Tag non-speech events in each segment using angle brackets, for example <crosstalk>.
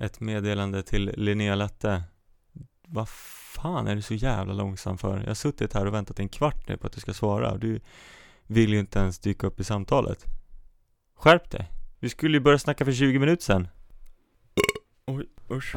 ett meddelande till Linnea Latte. Vad fan är du så jävla långsam för? Jag har suttit här och väntat en kvart nu på att du ska svara. Du vill ju inte ens dyka upp i samtalet. Skärp dig! Vi skulle ju börja snacka för 20 minuter sedan. Oj, usch.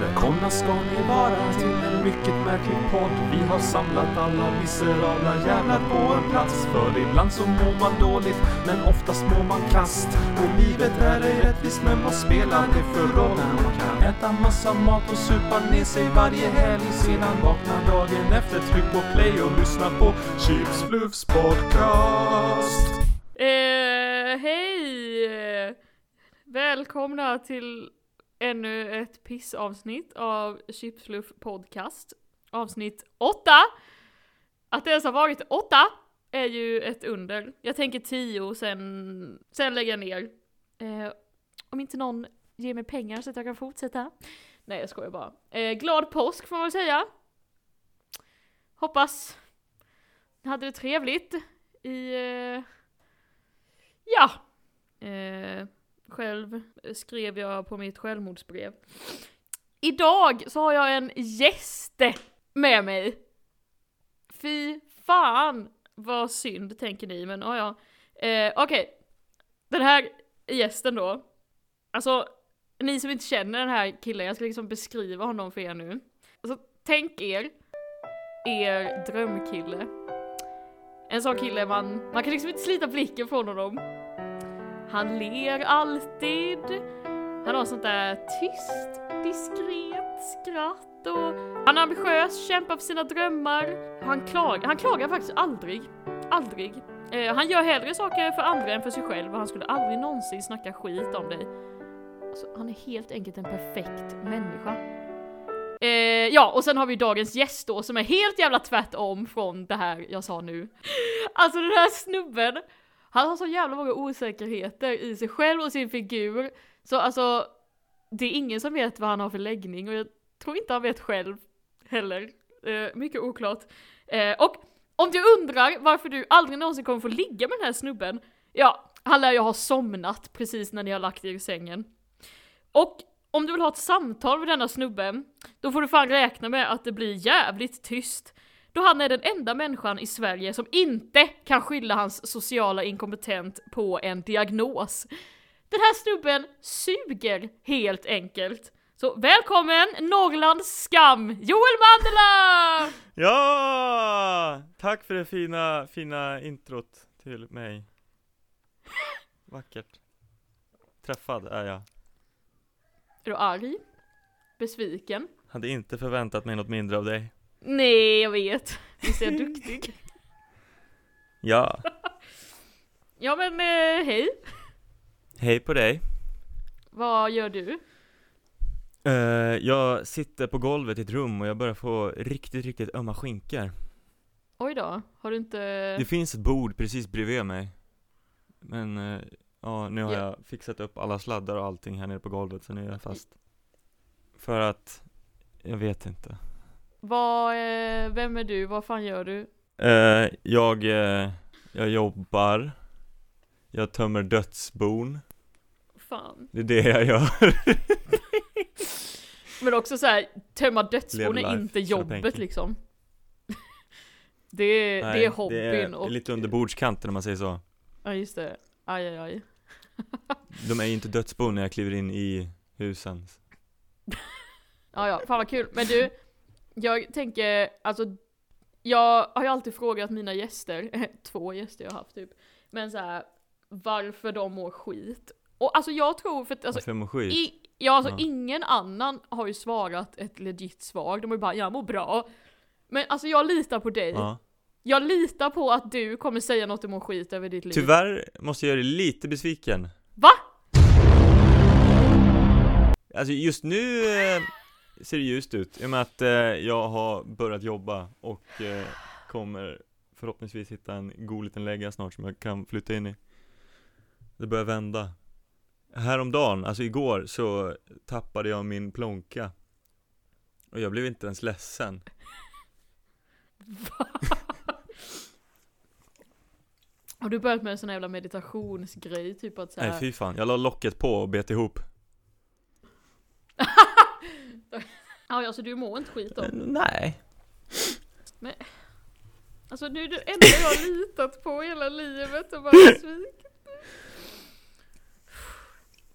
Välkomna ska ni vara till en mycket märklig podd. Vi har samlat alla miserabla jävlar på en plats. För ibland så mår man dåligt, men oftast mår man kast. Och livet är ej rättvist, men vad spelar det för roll? När man kan äta massa mat och supa ner sig varje helg. Sedan vaknar dagen efter, tryck på play och lyssna på Chips Fluffs podcast. Eh, hej! Välkomna till ännu ett pissavsnitt av Chipsluff podcast. Avsnitt 8! Att det ens har varit 8 är ju ett under. Jag tänker 10 sen, sen lägger jag ner. Eh, om inte någon ger mig pengar så att jag kan fortsätta. Nej jag skojar bara. Eh, glad påsk får man väl säga. Hoppas ni hade det trevligt i eh, Ja! Eh, själv eh, skrev jag på mitt självmordsbrev. Idag så har jag en gäste med mig. Fy fan vad synd tänker ni, men oh ja. Eh, Okej, okay. den här gästen då. Alltså, ni som inte känner den här killen, jag ska liksom beskriva honom för er nu. Alltså, tänk er, er drömkille. En sån kille man, man kan liksom inte slita blicken från honom. Han ler alltid. Han har sånt där tyst, diskret skratt och han är ambitiös, kämpar för sina drömmar. Han klagar, han klagar faktiskt aldrig. Aldrig. Eh, han gör hellre saker för andra än för sig själv och han skulle aldrig någonsin snacka skit om dig. Alltså, han är helt enkelt en perfekt människa. Eh, ja, och sen har vi dagens gäst då som är helt jävla tvärtom från det här jag sa nu. Alltså den här snubben, han har så jävla många osäkerheter i sig själv och sin figur. Så alltså, det är ingen som vet vad han har för läggning och jag tror inte han vet själv heller. Eh, mycket oklart. Eh, och om du undrar varför du aldrig någonsin kommer få ligga med den här snubben, ja, han lär ju ha somnat precis när ni har lagt er i sängen. Och om du vill ha ett samtal med denna snubben, då får du fan räkna med att det blir jävligt tyst. Då han är den enda människan i Sverige som inte kan skylla hans sociala inkompetent på en diagnos. Den här snubben suger helt enkelt. Så välkommen Norrlands skam, Joel Mandela! Ja! Tack för det fina, fina introt till mig. <laughs> Vackert. Träffad är jag. Är du arg? Besviken? Hade inte förväntat mig något mindre av dig. Nej, jag vet. Visst är jag duktig? <laughs> Ja. <laughs> ja men eh, hej. Hej på dig. Vad gör du? Uh, jag sitter på golvet i ett rum och jag börjar få riktigt, riktigt ömma skinkor. Oj då, har du inte... Det finns ett bord precis bredvid mig. Men, uh, ja, nu har ja. jag fixat upp alla sladdar och allting här nere på golvet, så nu är jag fast. För att, jag vet inte. Vad, eh, vem är du? Vad fan gör du? Uh, jag, uh, jag jobbar. Jag tömmer dödsbon. Fan. Det är det jag gör. <laughs> Men också så här, tömma dödsbon är inte jobbet liksom. <laughs> Det är, Nej, det är hobbyn det är och... lite under bordskanten om man säger så. Ja just det, aj aj aj. <laughs> De är ju inte dödsbon när jag kliver in i husen. Ja ja, fan vad kul, men du jag tänker, alltså jag har ju alltid frågat mina gäster, <laughs> två gäster jag har haft typ, men så här, varför de mår skit. Och alltså jag tror för att alltså, varför mår skit? I, ja alltså ja. ingen annan har ju svarat ett legit svar, de har ju bara 'jag mår bra' Men alltså jag litar på dig. Ja. Jag litar på att du kommer säga något om skit över ditt liv. Tyvärr måste jag göra dig lite besviken. Va? Alltså just nu eh, ser det ljust ut. I och med att eh, jag har börjat jobba och eh, kommer förhoppningsvis hitta en god liten lägga snart som jag kan flytta in i. Det börjar vända. Häromdagen, alltså igår, så tappade jag min plånka. Och jag blev inte ens ledsen. Va? Har du börjat med en sån här jävla meditationsgrej, typ att såhär Nej fy fan, jag la locket på och bet ihop Ja, alltså du mår inte skit om. Nej. Alltså nu är det enda jag har litat på hela livet och bara svikit.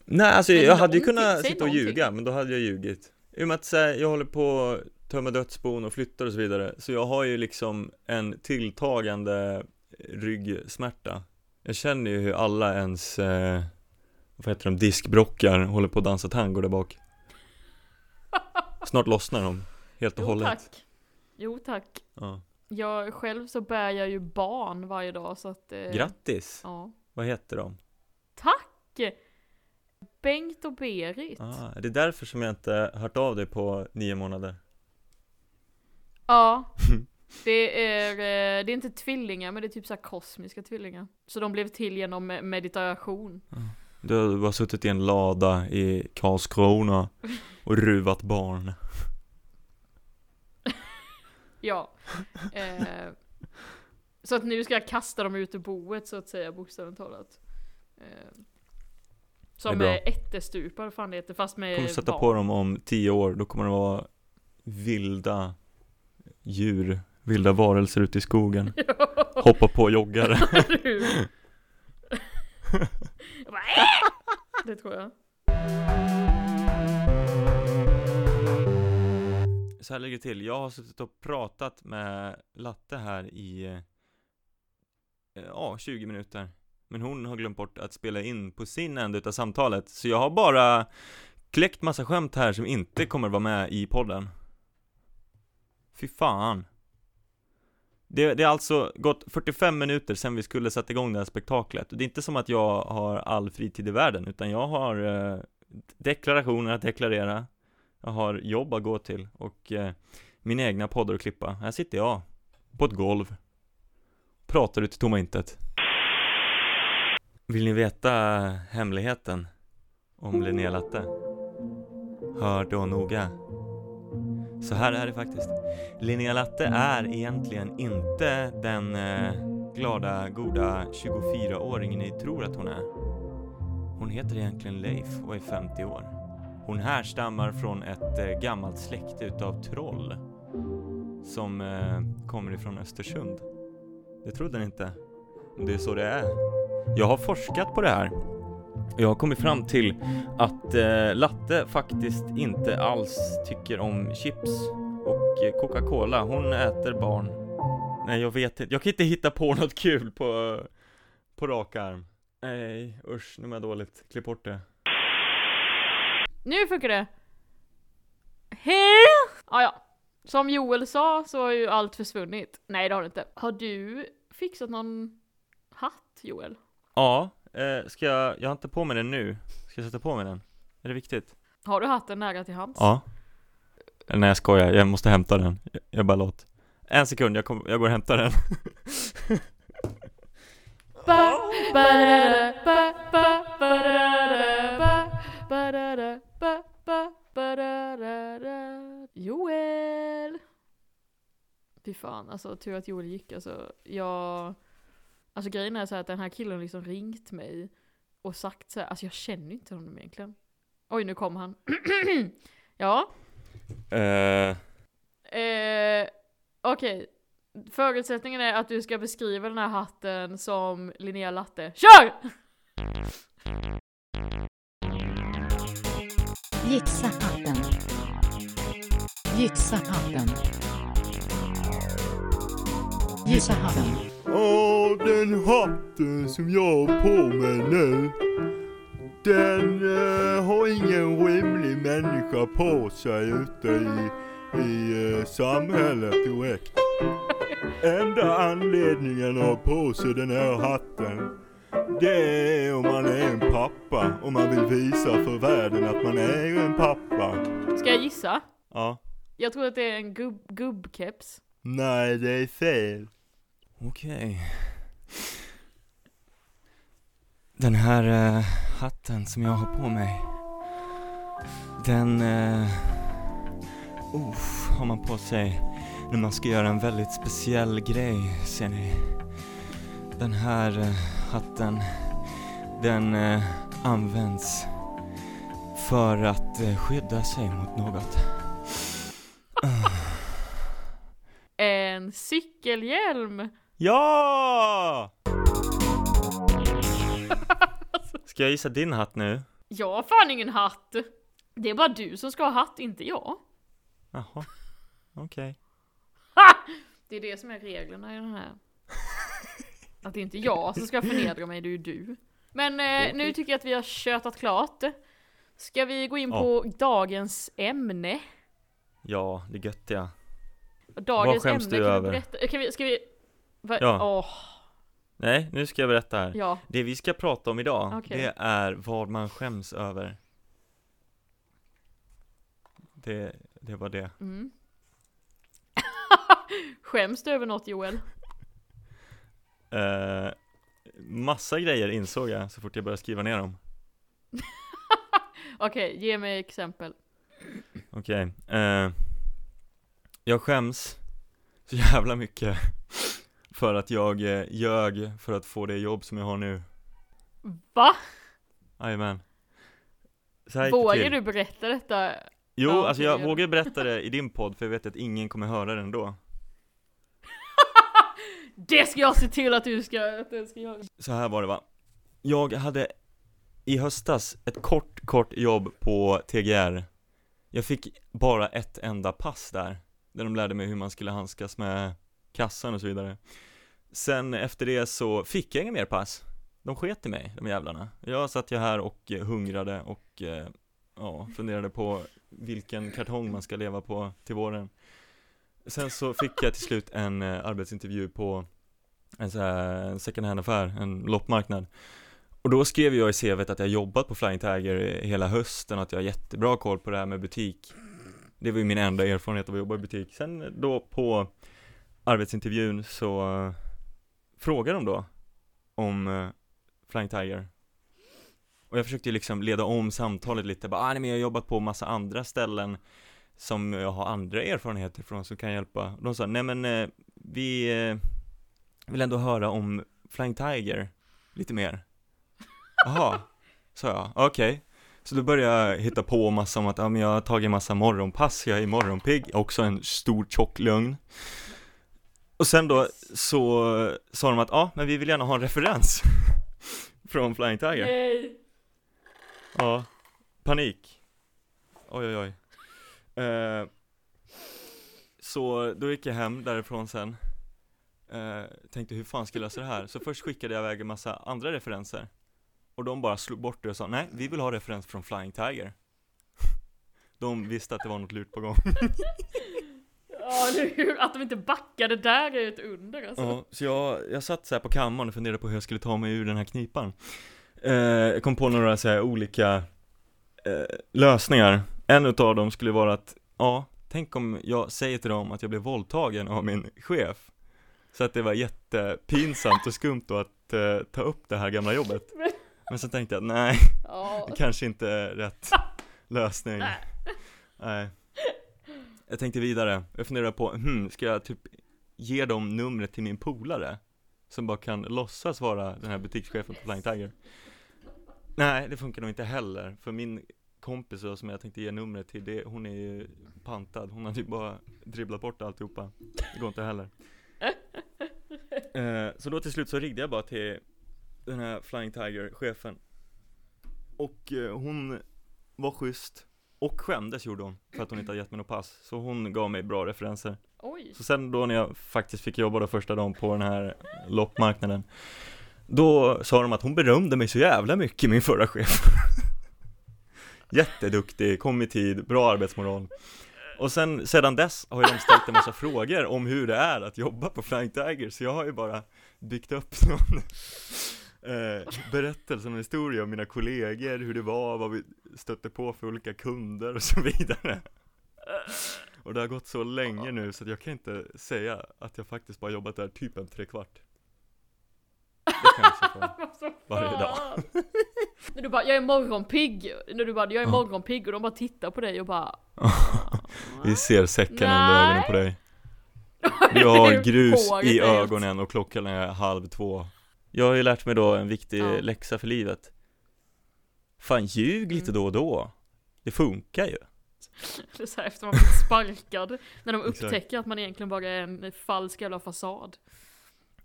Nej, alltså Men jag hade ju kunnat sitta och någonting. ljuga, men då hade jag ljugit. I och med att här, jag håller på att tömma dödsbon och flyttar och så vidare, så jag har ju liksom en tilltagande ryggsmärta. Jag känner ju hur alla ens, eh, vad heter de, diskbrockar håller på att dansa tango där bak. Snart lossnar de, helt och Jo hållet. tack. Jo tack. Ja. Jag själv så bär jag ju barn varje dag så att... Eh, Grattis! Ja. Vad heter de? Tack! Bengt och Berit. Ah, är det därför som jag inte hört av dig på nio månader? Ja. <laughs> Det är, eh, det är inte tvillingar men det är typ så här kosmiska tvillingar. Så de blev till genom meditation. Du har bara suttit i en lada i Karlskrona och ruvat barn. <laughs> Ja. Eh, så att nu ska jag kasta dem ut ur boet så att säga bokstavligt talat. Eh, som är är ättestupar fan det heter fast med Kommer sätta barn. på dem om tio år, då kommer det vara vilda djur, vilda varelser ute i skogen. <laughs> Hoppa på joggare. <laughs> Jag bara, "Äh!" Det tror jag. Så här ligger det till, jag har suttit och pratat med Latte här i, eh, ja, 20 minuter. Men hon har glömt bort att spela in på sin ände utav samtalet, så jag har bara kläckt massa skämt här som inte kommer vara med i podden. Fy fan. Det, det har alltså gått 45 minuter sedan vi skulle sätta igång det här spektaklet. Det är inte som att jag har all fritid i världen, utan jag har eh, deklarationer att deklarera. Jag har jobb att gå till och eh, mina egna poddar att klippa. Här sitter jag, på ett golv. Pratar ut i tomma intet. Vill ni veta hemligheten om Linnea Latte? Hör då noga. Så här är det faktiskt. Linnea Latte är egentligen inte den eh, glada, goda 24-åringen ni tror att hon är. Hon heter egentligen Leif och är 50 år. Hon härstammar från ett eh, gammalt släkte utav troll som eh, kommer ifrån Östersund. Det trodde ni inte, men det är så det är. Jag har forskat på det här. Jag har kommit fram till att eh, Latte faktiskt inte alls tycker om chips och eh, Coca-Cola. Hon äter barn. Nej, jag vet inte. Jag kan inte hitta på något kul på, på rak arm. Nej, usch, nu mår jag dåligt. Klipp bort det. Nu funkar det! Hej! Ah, ja. Som Joel sa så har ju allt försvunnit. Nej det har det inte. Har du fixat någon hatt Joel? Ja, eh, ska jag, jag har inte på mig den nu. Ska jag sätta på mig den? Är det viktigt? Har du hatten nära till hands? Ja. Eller nej jag skojar, jag måste hämta den. Jag, jag bara låt. En sekund, jag, kom, jag går och hämtar den. Joel! Fy fan, alltså tur att Joel gick alltså. Jag... Alltså grejen är så här att den här killen liksom ringt mig och sagt så här, alltså jag känner inte honom egentligen. Oj, nu kom han. <clears throat> ja. Eh, Eh, Okej. Förutsättningen är att du ska beskriva den här hatten som Linnea Latte. KÖR! Gissa hatten. Gissa hatten. Gissa hatten. Åh, den hatten som jag har på mig nu. Den eh, har ingen rimlig människa på sig ute i, i eh, samhället direkt. Enda anledningen att ha på sig den här hatten det är om man är en pappa och man vill visa för världen att man är en pappa. Ska jag gissa? Ja. Jag tror att det är en gubb, gubbkeps. Nej, det är fel. Okej. Den här eh, hatten som jag har på mig. Den, uh, har man på sig när man ska göra en väldigt speciell grej, ser ni. Den här eh, hatten, den eh, används för att eh, skydda sig mot något. En cykelhjälm! Ja! <laughs> Ska jag gissa din hatt nu? Jag har fan ingen hatt! Det är bara du som ska ha hatt, inte jag. Jaha, okej. Ha! Det är det som är reglerna i den här. Att det är inte jag som ska förnedra mig, det är ju du. Men eh, nu tycker jag att vi har tjötat klart. Ska vi gå in Ja. på dagens ämne? Ja, det göttiga. Dagens skäms ämne, du över? berätta? Kan vi, ska vi... Va? Ja. Åh, Nej, nu ska jag berätta här. ja. Det vi ska prata om idag, Okej. det är vad man skäms över. Det, det var det. Mm. <laughs> Skäms du över något Joel? Eh, massa grejer insåg jag så fort jag började skriva ner dem. <laughs> Okej, ge mig exempel. Okej, eh, jag skäms så jävla mycket för att jag eh, ljög för att få det jobb som jag har nu. Va? Jajamän. Så här gick det Vågar till. du berätta detta? Jo, Ja, alltså jag gör det. vågar berätta det i din podd för jag vet att ingen kommer höra den då. <laughs> Det ska jag se till att du ska, att du ska göra. Så här var det va. Jag hade i höstas ett kort, kort jobb på TGR. Jag fick bara ett enda pass där, där de lärde mig hur man skulle handskas med kassan och så vidare. Sen efter det så fick jag inga mer pass. De sket i mig, de jävlarna. Jag satt ju här och eh, hungrade och eh, ja, funderade på vilken kartong man ska leva på till våren. Sen så fick jag till slut en eh, arbetsintervju på en så här second hand-affär, en loppmarknad. Och då skrev jag i CVt att jag jobbat på Flying Tiger hela hösten, och att jag har jättebra koll på det här med butik. Det var ju min enda erfarenhet av att jobba i butik. Sen då på arbetsintervjun så Fråga dem då om uh, Flying Tiger. Och jag försökte ju liksom leda om samtalet lite, bara, ah, nej men jag har jobbat på massa andra ställen som jag har andra erfarenheter från som kan hjälpa. De sa, nej men eh, vi eh, vill ändå höra om Flying Tiger lite mer. Jaha, sa jag, okej. Så då började jag hitta på massa om att, ja men jag har tagit massa morgonpass, jag är morgonpigg, också en stor tjock lögn. Och sen då så sa de att, ja men vi vill gärna ha en referens <laughs> från Flying Tiger. Nej. Ja, panik. Oj oj oj. Eh, så då gick jag hem därifrån sen. Eh, tänkte hur fan ska jag lösa det här? Så först skickade jag iväg en massa andra referenser. Och de bara slog bort det och sa nej, vi vill ha referens från Flying Tiger. <laughs> De visste att det var något lurt på gång. <laughs> Ja, nu, att de inte backade där är ett under alltså. Ja, så jag, jag satt så här på kammaren och funderade på hur jag skulle ta mig ur den här knipan. Eh, jag kom på några så här olika eh, lösningar. En utav dem skulle vara att, ja, tänk om jag säger till dem att jag blev våldtagen av min chef. Så att det var jättepinsamt och skumt då att eh, ta upp det här gamla jobbet. Men så tänkte jag, nej, Ja. det kanske inte är rätt <laughs> lösning. Nej. Nej. Jag tänkte vidare, jag funderade på, hmm, ska jag typ ge dem numret till min polare? Som bara kan låtsas vara den här butikschefen på Flying Tiger? Nej, det funkar nog inte heller, för min kompis då, som jag tänkte ge numret till, det, hon är ju pantad, hon hade ju bara dribblat bort alltihopa. Det går inte heller. <laughs> Eh, Så då till slut så ringde jag bara till den här Flying Tiger-chefen. Och eh, hon var schysst och skämdes gjorde hon för att hon inte hade gett mig något pass. Så hon gav mig bra referenser. Oj. Så sen då när jag faktiskt fick jobba då första dagen på den här loppmarknaden Då sa de att hon berömde mig så jävla mycket, min förra chef. <laughs> Jätteduktig, kom i tid, bra arbetsmoral. Och sen, sedan dess har de ställt en massa frågor om hur det är att jobba på Flying Tiger Så jag har ju bara byggt upp <laughs> någon eh, berättelse, en historia om mina kollegor, hur det var, vad vi stötte på för olika kunder och så vidare. Och det har gått så länge nu så att jag kan inte säga att jag faktiskt bara jobbat där typ en trekvart. Det Alltså, <laughs> varje dag. När du bara, jag är morgonpigg. När du bara, jag är morgonpigg. Och de bara tittar på dig och bara <laughs> Vi ser säcken under ögonen på dig. <laughs> Du har grus i ögonen och klockan är halv två Jag har ju lärt mig då en viktig Ja. läxa för livet Fan ljug lite Mm. då och då Det funkar ju <laughs> Eller så här, efter man blivit sparkad. När de Exakt. upptäcker att man egentligen bara är en falsk jävla fasad.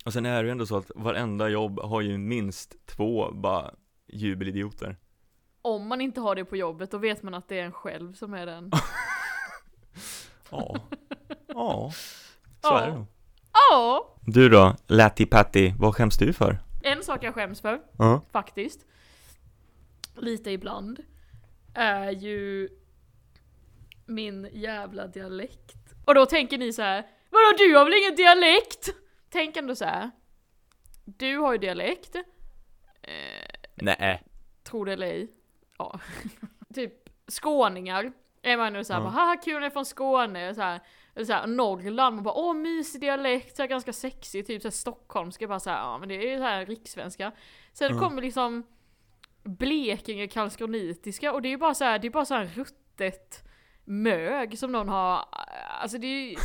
Och sen är det ju ändå så att varenda jobb har ju minst två bara jubelidioter. Om man inte har det på jobbet, då vet man att det är en själv som är den. <laughs> Ja. Ja. Så Ja. är det nog. Ja! Du då, Latti Patti, vad skäms du för? En sak jag skäms för, Ja. faktiskt. Lite ibland. Är ju min jävla dialekt. Och då tänker ni så här, vadå du har väl ingen dialekt? Tänk ändå så här. Du har ju dialekt. Eh, Nej. Tror det eller ej. Ja. <laughs> typ skåningar. Är man nu såhär Ja. bara haha kul är från Skåne. Så här, eller såhär Norrland, man bara åh mysig dialekt, så här, ganska sexig, typ såhär stockholmska bara såhär ja men det är ju såhär rikssvenska. Sen Ja. kommer liksom Blekinge karlskronitiska och det är ju bara såhär, det är bara såhär ruttet mög som någon har, alltså det är ju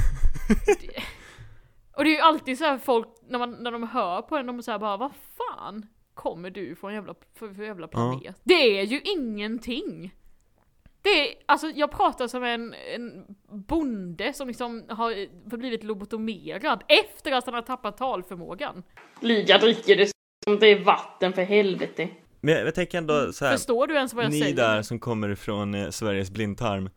det, <laughs> Och det är ju alltid så här folk, när, man, när de hör på en, de säger bara vad fan kommer du från jävla, för, för jävla planet? Det är ju ingenting! Det är, alltså jag pratar som en, en bonde som liksom har blivit lobotomerad efter att han har tappat talförmågan. Liga dricker det som det är vatten för helvete. Men jag, jag tänker ändå så här, Förstår du ens vad jag ni säger? där som kommer ifrån eh, Sveriges blindtarm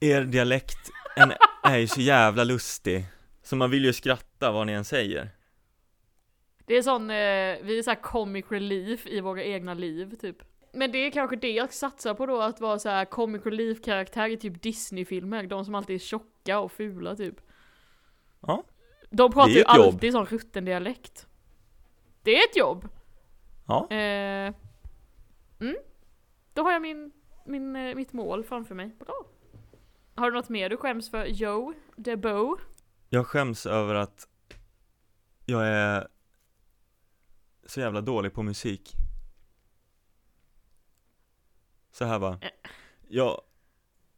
Er dialekt en, är ju så jävla lustig Så man vill ju skratta vad ni än säger Det är sån, eh, vi är så här comic relief i våra egna liv typ. Men det är kanske det jag satsar på då, att vara så här comic relief karaktär i typ Disney-filmer, de som alltid är tjocka och fula typ. Ja. De pratar ju ett jobb. alltid sån rutten dialekt. Det är ett jobb! Ja, Eh, mm. Då har jag min, min, eh, mitt mål framför mig. Bra. Har du något mer du skäms för? Joe? DeBo? jag skäms över att jag är så jävla dålig på musik Så här va Jag,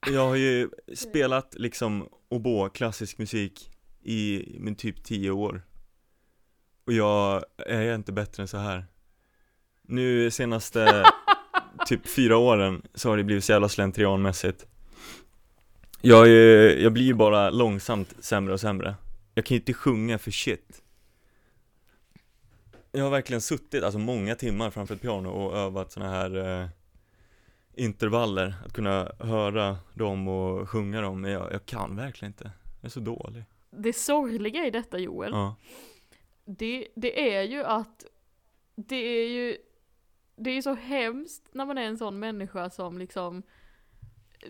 jag har ju <laughs> spelat liksom oboe, klassisk musik i min typ 10 år. Och jag är inte bättre än så här. Nu senaste <laughs> typ fyra åren så har det blivit så jävla slentrianmässigt. Jag, är, jag blir ju bara långsamt sämre och sämre. Jag kan ju inte sjunga för shit. Jag har verkligen suttit, alltså många timmar framför ett piano och övat såna här eh, intervaller Att kunna höra dem och sjunga dem, men jag, jag kan verkligen inte Jag är så dålig Det sorgliga i detta Joel, Ja, det, det är ju att det är ju det är ju så hemskt när man är en sån människa som liksom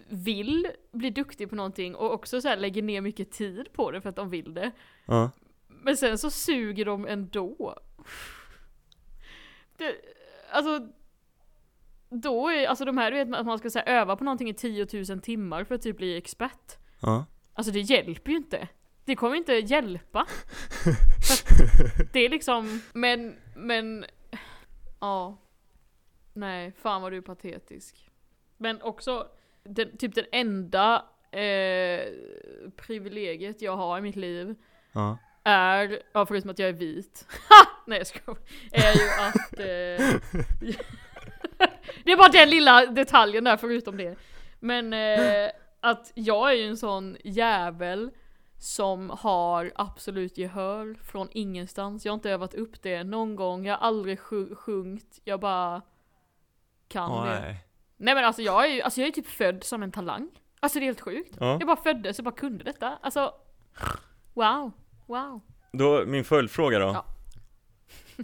vill bli duktig på någonting och också så här lägger ner mycket tid på det för att de vill det. ja, Men sen så suger de ändå. Det, alltså, då är, alltså de här du vet att man ska så här, öva på någonting i 10 000 timmar för att typ bli expert. ja Alltså det hjälper ju inte. Det kommer inte hjälpa. <laughs> Det är liksom, men, men, ja. Nej, fan vad du är patetisk. Men också, den, typ den enda eh, privilegiet jag har i mitt liv ja är, ja förutom att jag är vit! <laughs> Nej jag skojar, är ju att eh, <laughs> Det är bara den lilla detaljen där förutom det. Men eh, att jag är ju en sån jävel som har absolut gehör från ingenstans. Jag har inte övat upp det någon gång, jag har aldrig sju- sjungit, jag bara kan det. Nej Nej men alltså jag är ju alltså jag är typ född som en talang. Alltså det är helt sjukt. Ja. Jag bara föddes och bara kunde detta. Alltså, wow, wow. Då, min följdfråga då Ja.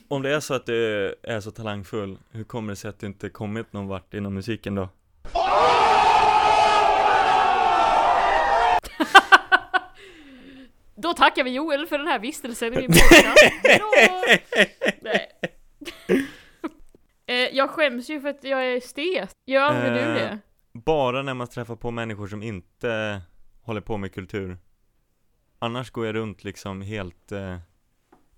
Om det är så att du är så talangfull, hur kommer det sig att du inte kommit någon vart inom musiken då? Då tackar vi Joel för den här vistelsen i min <laughs> podcast. Nej. <laughs> Eh, jag skäms ju för att jag är estet. Gör aldrig du Eh, det? Bara när man träffar på människor som inte håller på med kultur Annars går jag runt liksom helt eh,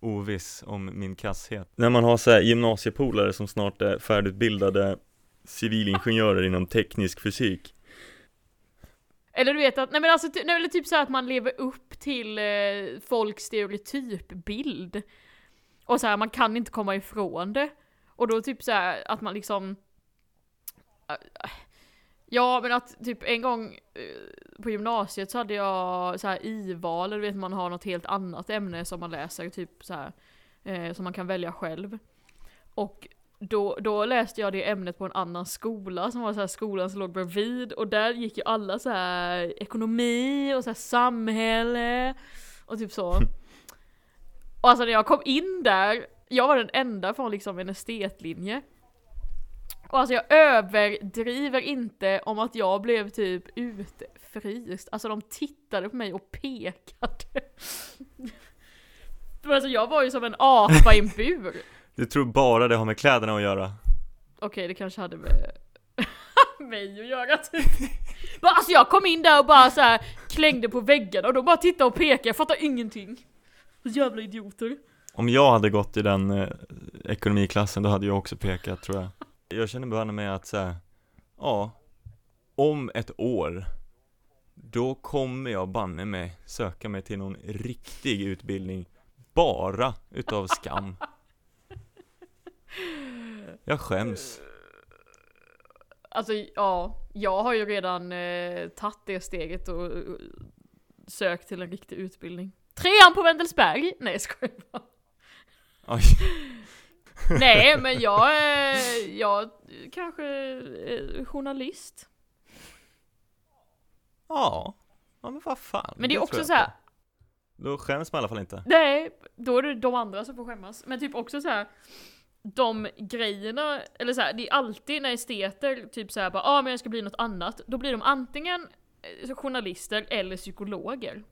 oviss om min kasshet När man har så här gymnasiepolare som snart är färdigutbildade civilingenjörer inom teknisk fysik Eller du vet att, nej men alltså, nej, eller typ så här att man lever upp till eh, folks stereotypbild. Och så här, man kan inte komma ifrån det. Och då typ så här att man liksom... äh, Ja men att typ en gång eh, på gymnasiet så hade jag så här i-val, eller du vet man har något helt annat ämne som man läser, typ så här eh, som man kan välja själv. Och då, då läste jag det ämnet på en annan skola som var så här skolan som låg bredvid och där gick ju alla så här ekonomi och så här samhälle och typ så. <laughs> Och alltså när jag kom in där, jag var den enda från liksom en estetlinje. Och alltså jag överdriver inte om att jag blev typ utfryst. Alltså de tittade på mig och pekade. <laughs> Men alltså jag var ju som en apa i en bur. Du tror bara det har med kläderna att göra? Okej, det kanske hade med <laughs> mig att göra typ. Alltså jag kom in där och bara så här klängde på väggarna och de bara tittade och pekade, jag fattar ingenting. Jävla idioter. Om jag hade gått i den eh, ekonomiklassen, då hade jag också pekat tror jag Jag känner bara med att säga, ja, om ett år Då kommer jag banne mig söka mig till någon riktig utbildning Bara utav skam Jag skäms Alltså ja, jag har ju redan eh, tagit det steget och eh, sökt till en riktig utbildning. Trean på Wendelsberg! Nej jag skojar bara. Oj, Nej men jag, eh, jag kanske är journalist. ja, ja men vad fan Men det är också så här. Då skäms man i alla fall inte nej, då är det de andra som får skämmas. Men typ också så här. De grejerna, eller så här, det är alltid när esteter typ såhär bara ah, men jag ska bli något annat, då blir de antingen eh, journalister eller psykologer.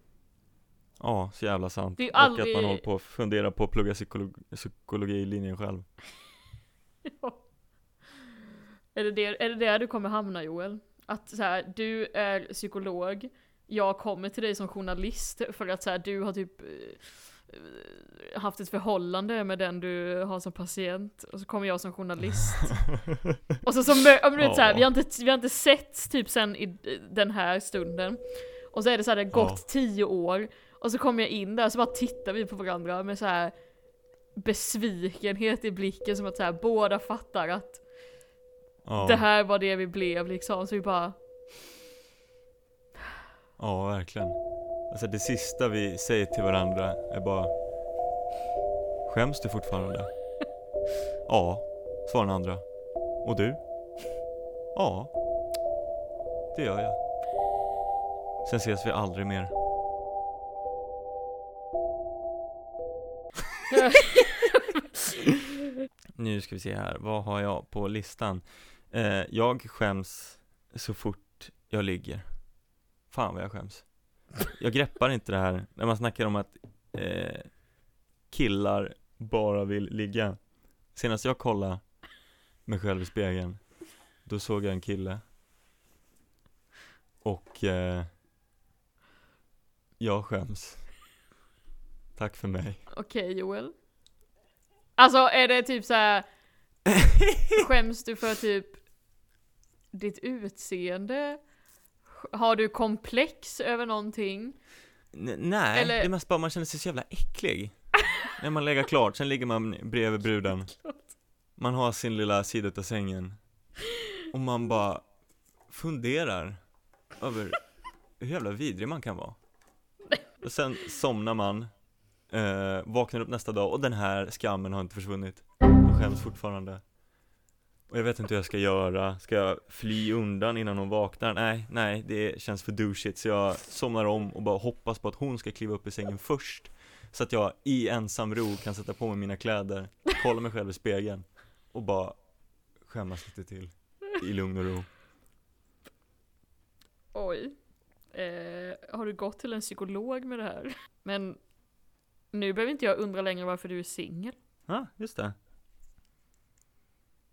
Ja, så jävla sant. Det är ju Och aldrig- att man håller på att fundera på att plugga psykolog psykologilinjen själv. <laughs> Är det, det, är det där du kommer hamna Joel? Att så här, du är psykolog, jag kommer till dig som journalist för att så här, du har typ eh, haft ett förhållande med den du har som patient och så kommer jag som journalist. <laughs> och så, ja, men du vet, så här, vi, har inte, vi har inte sett typ sen i den här stunden. Och så är det så här, det har gått Ja. tio år och så kommer jag in där så bara tittar vi på varandra med så här besvikenhet i blicken som att så här, båda fattar att Ja, det här var det vi blev liksom, så vi bara ja, verkligen. Alltså det sista vi säger till varandra är bara Skäms du fortfarande? <laughs> Ja, svarar den andra. Och du? Ja, det gör jag. Sen ses vi aldrig mer. <laughs> Nu ska vi se här, vad har jag på listan? Eh, jag skäms så fort jag ligger. Fan vad jag skäms. Jag greppar inte det här när man snackar om att eh, killar bara vill ligga. Senast jag kollade mig själv i spegeln Då såg jag en kille. Och eh, Jag skäms. Tack för mig Okej Joel. Alltså är det typ så här. <laughs> Skäms du för typ ditt utseende? Har du komplex över någonting? N- nej, Eller- det är mest bara man känner sig så jävla äcklig När man lägger klart, sen ligger man bredvid bruden Man har sin lilla sida av sängen Och man bara funderar över hur jävla vidrig man kan vara Och sen somnar man eh, Vaknar upp nästa dag och den här skammen har inte försvunnit Jag skäms fortfarande Och jag vet inte hur jag ska göra Ska jag fly undan innan hon vaknar? Nej, nej, det känns för douchigt Så jag somnar om och bara hoppas på att hon ska kliva upp i sängen först Så att jag i ensam ro kan sätta på mig mina kläder Kolla mig själv i spegeln Och bara skämmas lite till I lugn och ro Oj. Eh, har du gått till en psykolog med det här? Men nu behöver inte jag undra längre varför du är singel. Ja, just det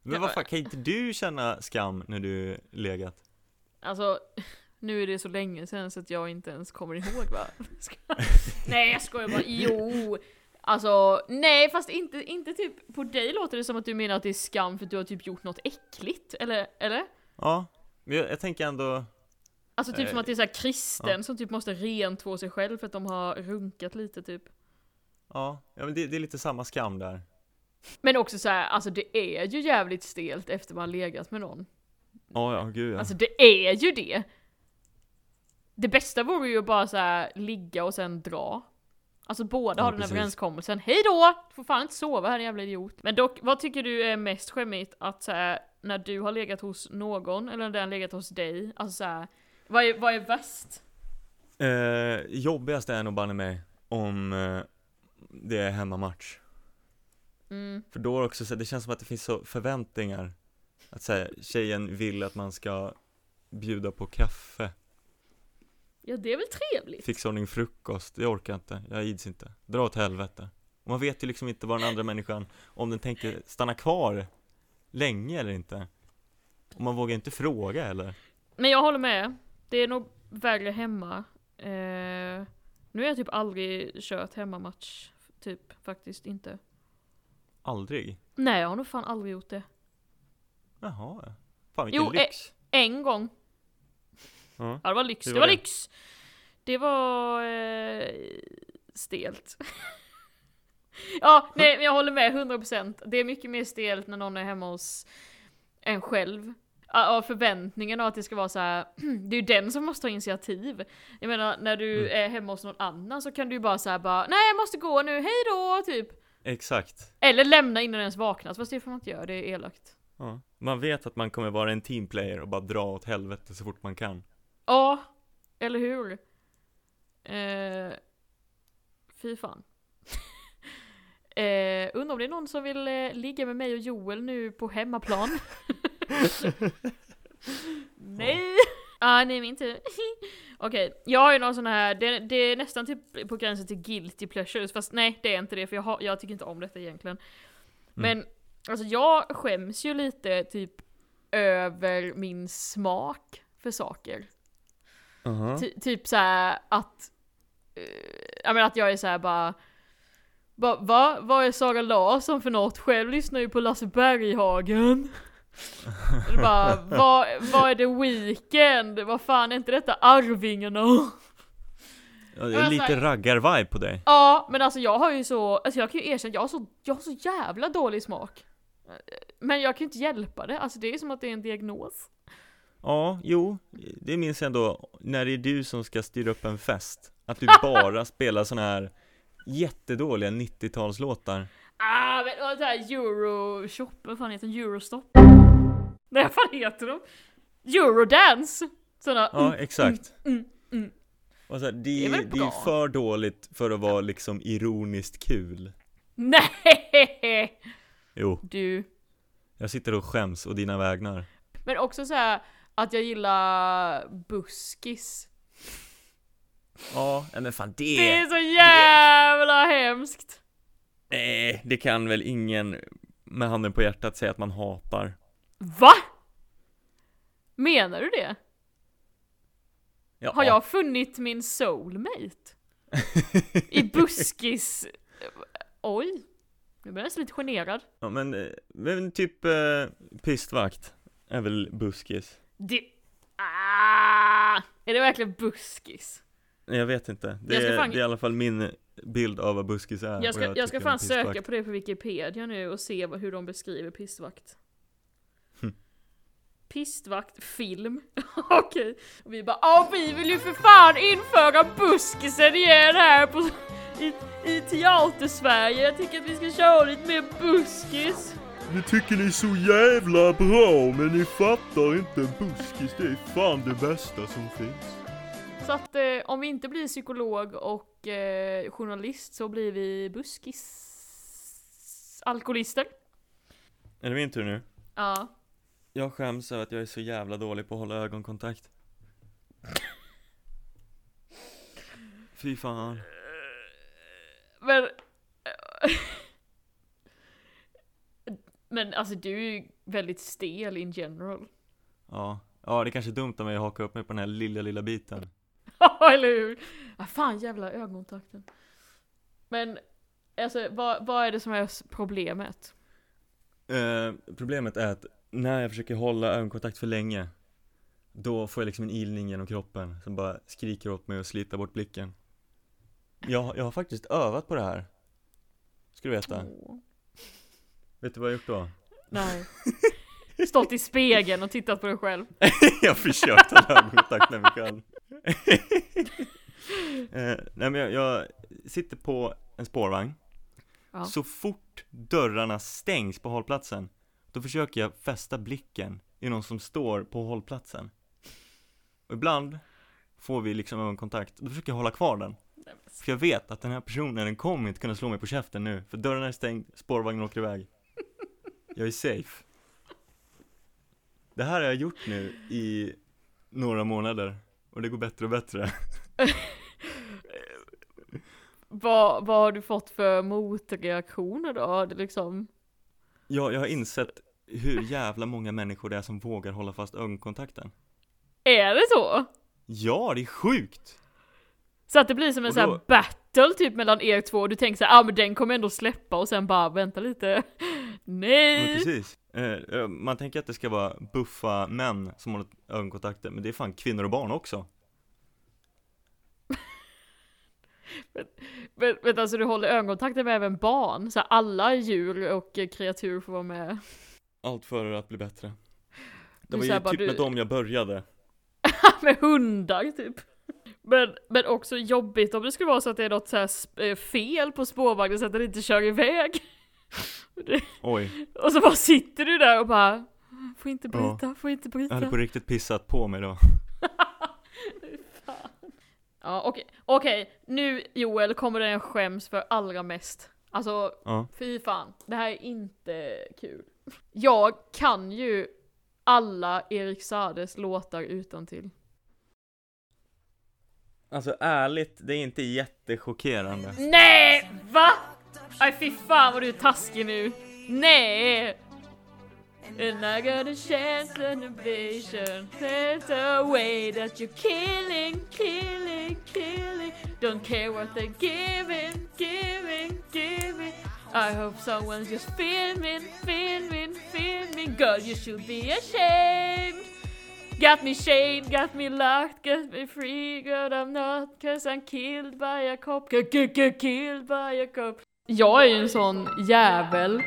Men fan, kan inte du känna skam när du legat? Alltså, <laughs> nu är det så länge sedan så att jag inte ens kommer ihåg va? <laughs> <laughs> nej jag skojar bara, jo! Alltså, nej fast inte, inte typ, på dig låter det som att du menar att det är skam för att du har typ gjort något äckligt, eller? Eller? Ja, men jag, jag tänker ändå Alltså typ Eh, som att det är så kristen ja. som typ måste rentvå sig själv för att de har runkat lite typ. Ja, ja men det, det är lite samma skam där Men också så här, alltså det är ju jävligt stelt efter man legat med någon. Ja, ja, gud ja. Alltså det är ju det! Det bästa vore ju bara så här ligga och sen dra. Alltså båda Ja, har den precis. överenskommelsen. Hej då! Får fan inte sova här jävla idiot. Men dock, vad tycker du är mest skämmigt att så här, när du har legat hos någon eller när den legat hos dig? Alltså så här, vad är, vad är värst? Eh, jobbigast är nog banne mig om eh, det är hemmamatch. Mm. För då det också så, det känns som att det finns så förväntningar. Att säga, tjejen vill att man ska bjuda på kaffe, Ja det är väl trevligt? fixa ordning frukost, jag orkar inte, jag ids inte. Dra åt helvete. Och man vet ju liksom inte vad den andra människan, om den tänker stanna kvar länge eller inte. Och man vågar inte fråga heller. Men jag håller med. Det är nog värre hemma. Eh, nu har jag typ aldrig kört hemmamatch. Typ, faktiskt inte. Aldrig. Nej, jag har nog fan aldrig gjort det. Jaha, ja. fan vilken Jo, lyx. En gång. Ja. Ja, det var lyx. Det var var det? lyx! Det var eh, stelt. <laughs> ja, nej, men jag håller med 100%. Det är mycket mer stelt när någon är hemma hos en själv. Och förväntningen av att det ska vara så här. <clears throat> det är ju den som måste ta initiativ. Jag menar, när du Mm. är hemma hos någon annan så kan du ju bara säga bara Nej jag måste gå nu, hej då typ. Exakt. Eller lämna innan den ens vaknat, fast det får man inte göra, det är elakt. Ja. Man vet att man kommer vara en teamplayer och bara dra åt helvete så fort man kan. Ja, eller hur? Eh, fy fan. <laughs> eh, undrar om det är någon som vill eh, ligga med mig och Joel nu på hemmaplan? <laughs> nej! Ah, nej, men inte. <laughs> Okej, jag har ju någon sån här, det, det är nästan typ på gränsen till guilty pleasures, fast nej det är inte det för jag, har, jag tycker inte om detta egentligen. Men alltså jag skäms ju lite typ över min smak för saker. uh Ty, typ så här att, eh, jag menar att jag är så här bara, ba, va? Vad är Sara Larsson för något? Själv lyssnar ju på Lasse Berghagen. Eller bara, vad, vad är The Weeknd? Vad fan är inte detta Arvingarna? Ja, det är alltså- lite raggar-vibe på dig. Ja, men alltså jag har ju så, alltså jag kan ju erkänna, jag har så, jag har så jävla dålig smak. Men jag kan ju inte hjälpa det, alltså det är som att det är en diagnos. Ja, jo, det minns jag ändå när det är du som ska styra upp en fest. Att du <laughs> bara spelar såna här jättedåliga 90-talslåtar. Ah, men det här Euroshop, vad fan heter den? Eurostop? Nej, vad fan heter de? Eurodance! Såna, Ja, exakt. mm, mm. Och så här, det, Det är det, är för dåligt för att vara liksom ironiskt kul. Nej! Jo, Du. jag sitter och skäms och dina vägnar. Men också så här att jag gillar buskis. Ja, men fan det, Det är så jävla hemskt! Nej, det kan väl ingen med handen på hjärtat säga att man hatar. Va? Menar du det? Ja, Har jag funnit min soulmate? I <laughs> buskis? Oj. Nu blir jag nästan lite generad. Ja, men, eh, men typ eh, pistvakt är väl buskis? Det... Ah, är det verkligen buskis? Jag vet inte. Det, Jag ska är, fan- det är i alla fall min bild av vad buskis är. Jag ska, jag ska tycker fan söka på det på Wikipedia nu och se vad, hur de beskriver pistvakt. Pistvakt, film. <laughs> Okej. Och vi bara Åh vi vill ju för fan införa buskisen igen här på, <laughs> i, i teatersverige. Jag tycker att vi ska köra lite mer buskis. Ni tycker ni är så jävla bra, men ni fattar inte buskis, det är fan det bästa som finns. Så att eh, om vi inte blir psykolog och eh, journalist så blir vi buskis... Alkoholister. Är det min tur nu? Ja. Jag skäms över att jag är så jävla dålig på att hålla ögonkontakt. Fy fan. Men... Men alltså du är ju väldigt stel in general. Ja, ja det är kanske är dumt av mig att haka upp mig på den här lilla, lilla biten. Ja, <laughs> eller hur? Ja, fan jävla ögonkontakten. Men, alltså vad, vad är det som är problemet? Eh, problemet är att när jag försöker hålla ögonkontakt för länge Då får jag liksom en ilning genom kroppen som bara skriker åt mig och sliter bort blicken jag, jag har faktiskt övat på det här Ska du veta? Åh. Vet du vad jag har gjort då? Nej. <laughs> stått i spegeln och tittat på dig själv. <laughs> jag har försökt ha ögonkontakt med mig själv. eh, nej men jag, jag sitter på en spårvagn. Ja. Så fort dörrarna stängs på hållplatsen, då försöker jag fästa blicken i någon som står på hållplatsen. Och ibland får vi liksom ögonkontakt, då försöker jag hålla kvar den. För jag vet att den här personen, den kommer inte kunna slå mig på käften nu, för dörren är stängd, spårvagnen åker iväg. Jag är safe. Det här har jag gjort nu i några månader, och det går bättre och bättre. <laughs> Vad, vad har du fått för motreaktioner då? Har du liksom... Jag, jag har insett hur jävla många människor det är som vågar hålla fast ögonkontakten. Är det så? Ja, det är sjukt! Så att det blir som en Och sån här då- battle typ mellan er två och du tänker såhär, ah men den kommer ändå släppa och sen bara vänta lite. Men <laughs> Nej! precis. Eh, eh, man tänker att det ska vara buffa män som håller ögonkontakten, men det är fan kvinnor och barn också. <laughs> Men, men alltså du håller ögonkontakten med även barn, så alla djur och eh, kreatur får vara med. Allt för att bli bättre. Det var ju bara, typ du- med dem jag började. <laughs> med hundar typ. Men, men också jobbigt om det skulle vara så att det är något så här eh, fel på spårvagnen så att den inte kör iväg. <laughs> Oj, Och så bara sitter du där och bara Får inte Ja. bryta, får inte jag hade bryta. på riktigt pissat på mig då. <laughs> Ja okej, okej, nu Joel kommer den jag skäms för allra mest. Alltså Ja. fy fan, det här är inte kul. Jag kan ju alla Erik Sades låtar utan till. Alltså ärligt, det är inte jättechockerande. Nej! Va? Nej fy fan vad du är taskig nu. Nej! And I got a chance and a vision There's a way that you're killing, killing, killing Don't care what they're giving, giving, giving i hope someone's just filming, filming, filming Girl you should be ashamed. Got me shamed, got me locked, got me free, girl I'm not Cause I'm killed by a cop, killed by a cop. Jag är ju en sån jävel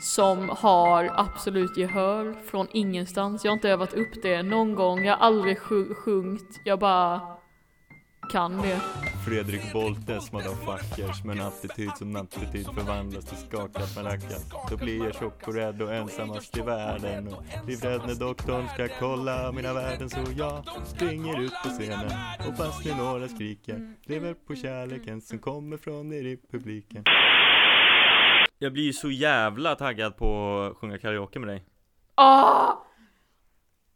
som har absolut gehör från ingenstans. Jag har inte övat upp det någon gång, jag har aldrig sjungit, jag bara kan det. Fredrik Boltes motherfuckers med en attityd som attityd förvandlas till skakat malakat. Då blir jag tjock och rädd och ensammast i världen och livrädd när doktorn ska kolla mina värden så jag springer ut på scenen och fast ni några skriker lever på kärleken som kommer från er i publiken. Jag blir ju så jävla taggad på att sjunga karaoke med dig. Ah!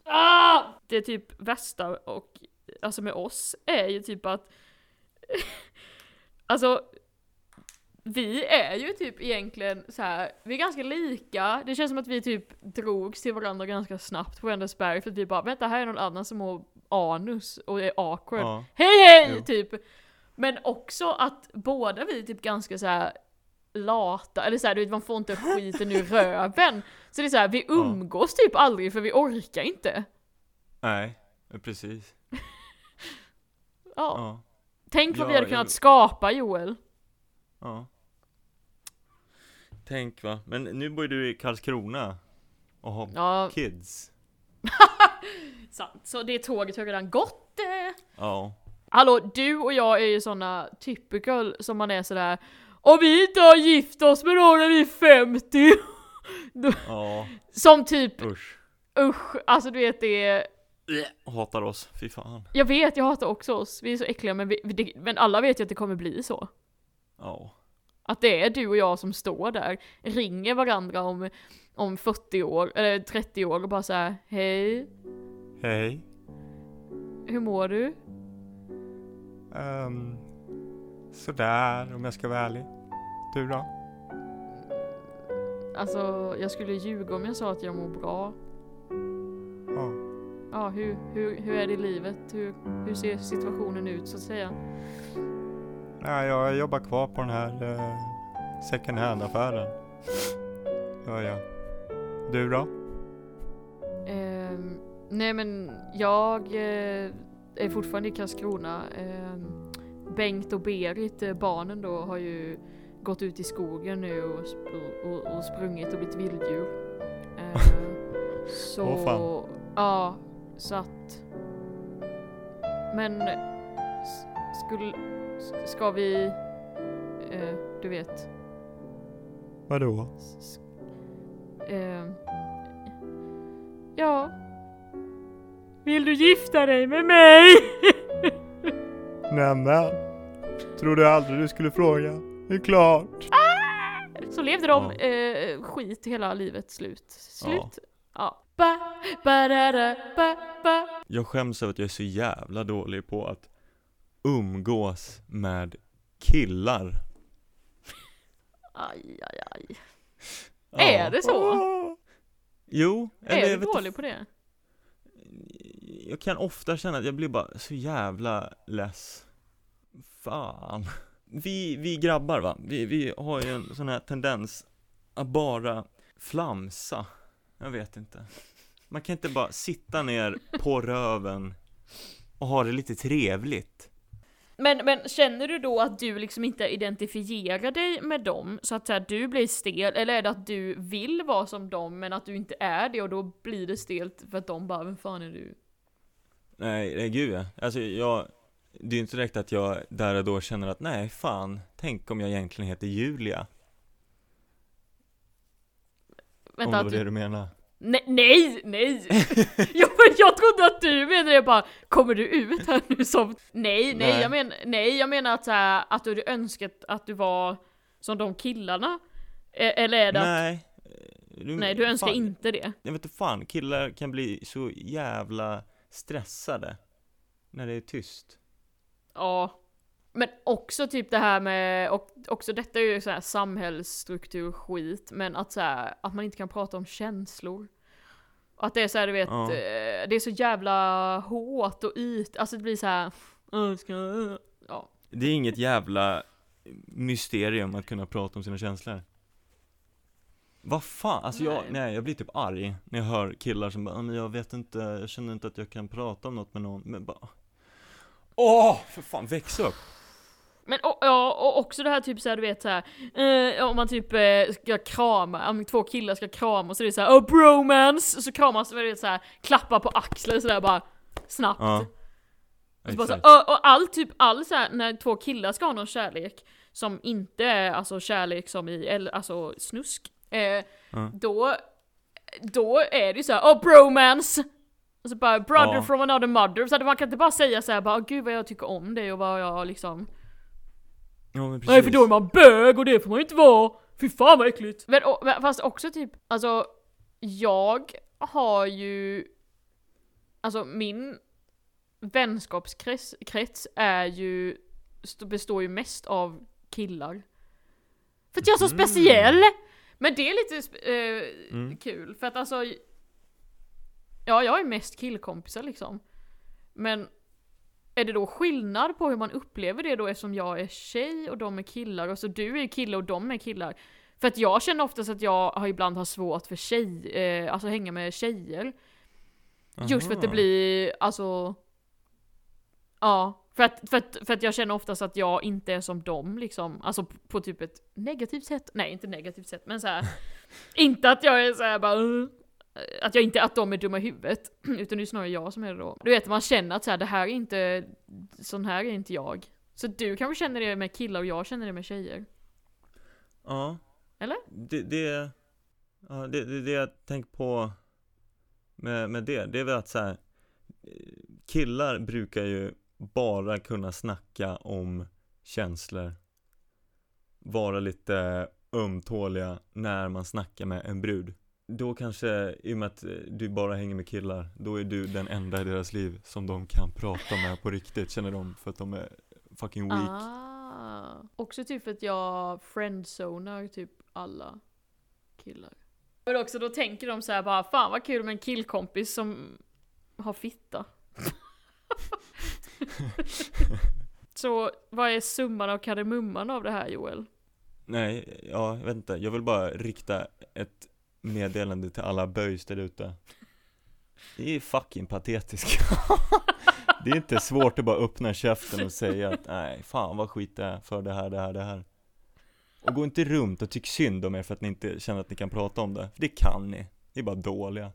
Ah! Det är typ värsta och, alltså med oss, är ju typ att <laughs> Alltså vi är ju typ egentligen så här, vi är ganska lika, det känns som att vi typ drogs till varandra ganska snabbt på Vänersberg för att vi bara vänta här är någon annan som har anus och är awkward. Ja. Hej hej! Jo. Typ. Men också att båda vi är typ ganska så här lata, eller såhär du vet man får inte skiten ur <laughs> röven. Så det är såhär, vi umgås typ aldrig för vi orkar inte. Nej, precis. Ja. Ja. Tänk vad Ja, vi hade jag- kunnat skapa Joel. Ja. Tänk va, men nu bor du i Karlskrona och har Ja, kids. <laughs> sant. Så det tåget har redan gått. Eh. Ja. Hallå, du och jag är ju såna typical som man är sådär Om vi inte har gift oss med någon när vi är 50 <laughs> Ja, Som typ, usch. usch, alltså du vet det Hatar oss, fy fan. Jag vet, jag hatar också oss, vi är så äckliga men, vi, det, men alla vet ju att det kommer bli så. Ja. Att det är du och jag som står där, ringer varandra om, om 40 år, eller 30 år och bara såhär Hej, Hej. hur mår du? Um, sådär om jag ska vara ärlig. Du då? Alltså, jag skulle ljuga om jag sa att jag mår bra. Ja. Ja, hur, hur, hur är det i livet? Hur, hur ser situationen ut så att säga? Nej, jag jobbar kvar på den här uh, second hand-affären. Ja, ja. Du då? Ehm, nej men jag eh, är fortfarande i Karlskrona. Ehm, Bengt och Berit, eh, barnen då, har ju gått ut i skogen nu och, sp- och, och sprungit och blivit vilddjur. Ehm, <laughs> Så, fan. ja, så att... Men, skulle, s- ska vi, eh, du vet, Vadå? s- eh, ja. Vill du gifta dig med mig? <laughs> Nämen. Trodde aldrig du skulle fråga. Det är klart. Så levde de Ja. eh, skit hela livet slut. Slut. Ja. Ja. Ba, ba, da, da, ba. Jag skäms över att jag är så jävla dålig på att umgås med killar. Aj, aj, aj. Ja. Är det så? Jo, eller Är du vet dålig på det? Jag kan ofta känna att jag blir bara så jävla less. Fan. Vi, vi grabbar va, vi, vi har ju en sån här tendens att bara flamsa. Jag vet inte. Man kan inte bara sitta ner på röven och ha det lite trevligt. Men, men känner du då att du liksom inte identifierar dig med dem så att så här, du blir stel? Eller är det att du vill vara som dem men att du inte är det och då blir det stelt för att de bara, vem fan är du? Nej, nej gud ja. Alltså jag, det är ju inte direkt att jag där och då känner att nej fan, tänk om jag egentligen heter Julia. Om Vänta, det att var du... det du menar. Nej, nej, nej! <laughs> ja, men jag trodde att du menade det bara, kommer du ut här nu som... Nej, nej, Nej. jag, men, nej jag menar att, så här, att du hade önskat att du var som de killarna. E- Eller är det att, Nej. Du, nej du önskar fan, inte det? Jag vet inte fan, killar kan bli så jävla stressade när det är tyst. Ja. Men också typ det här med, och också detta är ju så här samhällsstruktur skit, men att så här, att man inte kan prata om känslor. Att det är så här, du vet, Ja. eh, det är så jävla hårt och yt, alltså det blir så här, "Åh, ska jag-" ja. Det är inget jävla mysterium att kunna prata om sina känslor. Vad fan, alltså jag, Nej. nej jag blir typ arg när jag hör killar som bara, "Ja, men jag vet inte, jag känner inte att jag kan prata om något med någon, men bara Åh, för fan, väx upp! Men och, ja, och också det här typ såhär du vet såhär, eh, om man typ eh, ska krama, om två killar ska krama och så är det såhär oh bromance! Och så kramas det vet såhär, klappar på axeln sådär bara snabbt. Ja, Och, så bara så, exakt. och, och all typ, all så här, när två killar ska ha någon kärlek som inte är alltså kärlek som i, eller alltså snusk, eh, Ja. då, då är det ju såhär oh bromance! Och så bara brother Ja. from another mother, så att man kan inte bara säga såhär bara oh, gud vad jag tycker om dig och vad jag liksom Ja men precis Nej för då är man bög och det får man ju inte vara! Fy fan vad äckligt! Men, och, men fast också typ, alltså jag har ju Alltså min vänskapskrets krets är ju st- består ju mest av killar. För att jag är så Mm. speciell! Men det är lite eh, Mm. kul för att alltså Ja, jag är mest killkompisar liksom. Men är det då skillnad på hur man upplever det då eftersom jag är tjej och de är killar och så du är kille och de är killar? För att jag känner oftast att jag har ibland har svårt för tjej, eh, alltså hänga med tjejer. Just för att det Aha. blir, alltså... Ja, för att, för, att, för att jag känner oftast att jag inte är som dem liksom. Alltså på, på typ ett negativt sätt. Nej, inte negativt sätt, men så här. <laughs> inte att jag är så här bara... Att jag inte, att de är dumma i huvudet. <clears throat> Utan det är snarare jag som är det då. Du vet, man känner att så här, det här är inte... Sån här är inte jag. Så du kanske känner det med killar och jag känner det med tjejer. Ja Eller? Det, det, ja, det, det, det jag tänkt på med, med det, det är väl att så här, killar brukar ju bara kunna snacka om känslor Vara lite ömtåliga när man snackar med en brud Då kanske, i och med att eh, du bara hänger med killar, då är du den enda i deras liv som de kan prata med på riktigt, känner de, för att de är fucking weak Ah. Också typ för att jag friendzonar typ alla killar. Men också då tänker de så här bara fan vad kul med en killkompis som har fitta. <laughs> så vad är summan av kardemumman av det här Joel? Nej, ja, inte. Jag vill bara rikta ett meddelande till alla böjs där ute. Det är fucking patetiskt. <laughs> det är inte svårt att bara öppna käften och säga att nej, fan vad skit det är för det här, det här, det här. Och gå inte runt och tyck synd om er för att ni inte känner att ni kan prata om det. För det kan ni. Ni är bara dåliga.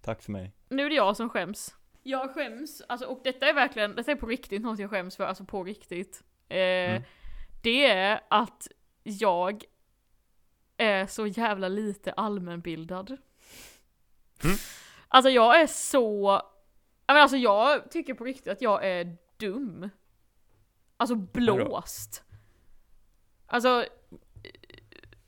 Tack för mig. Nu är det jag som skäms. Jag skäms, alltså, och detta är verkligen, detta är på riktigt något jag skäms för, alltså på riktigt. Eh, Mm. Det är att jag är så jävla lite allmänbildad. Mm. Alltså jag är så, ja, men alltså jag tycker på riktigt att jag är dum. Alltså blåst. Alltså,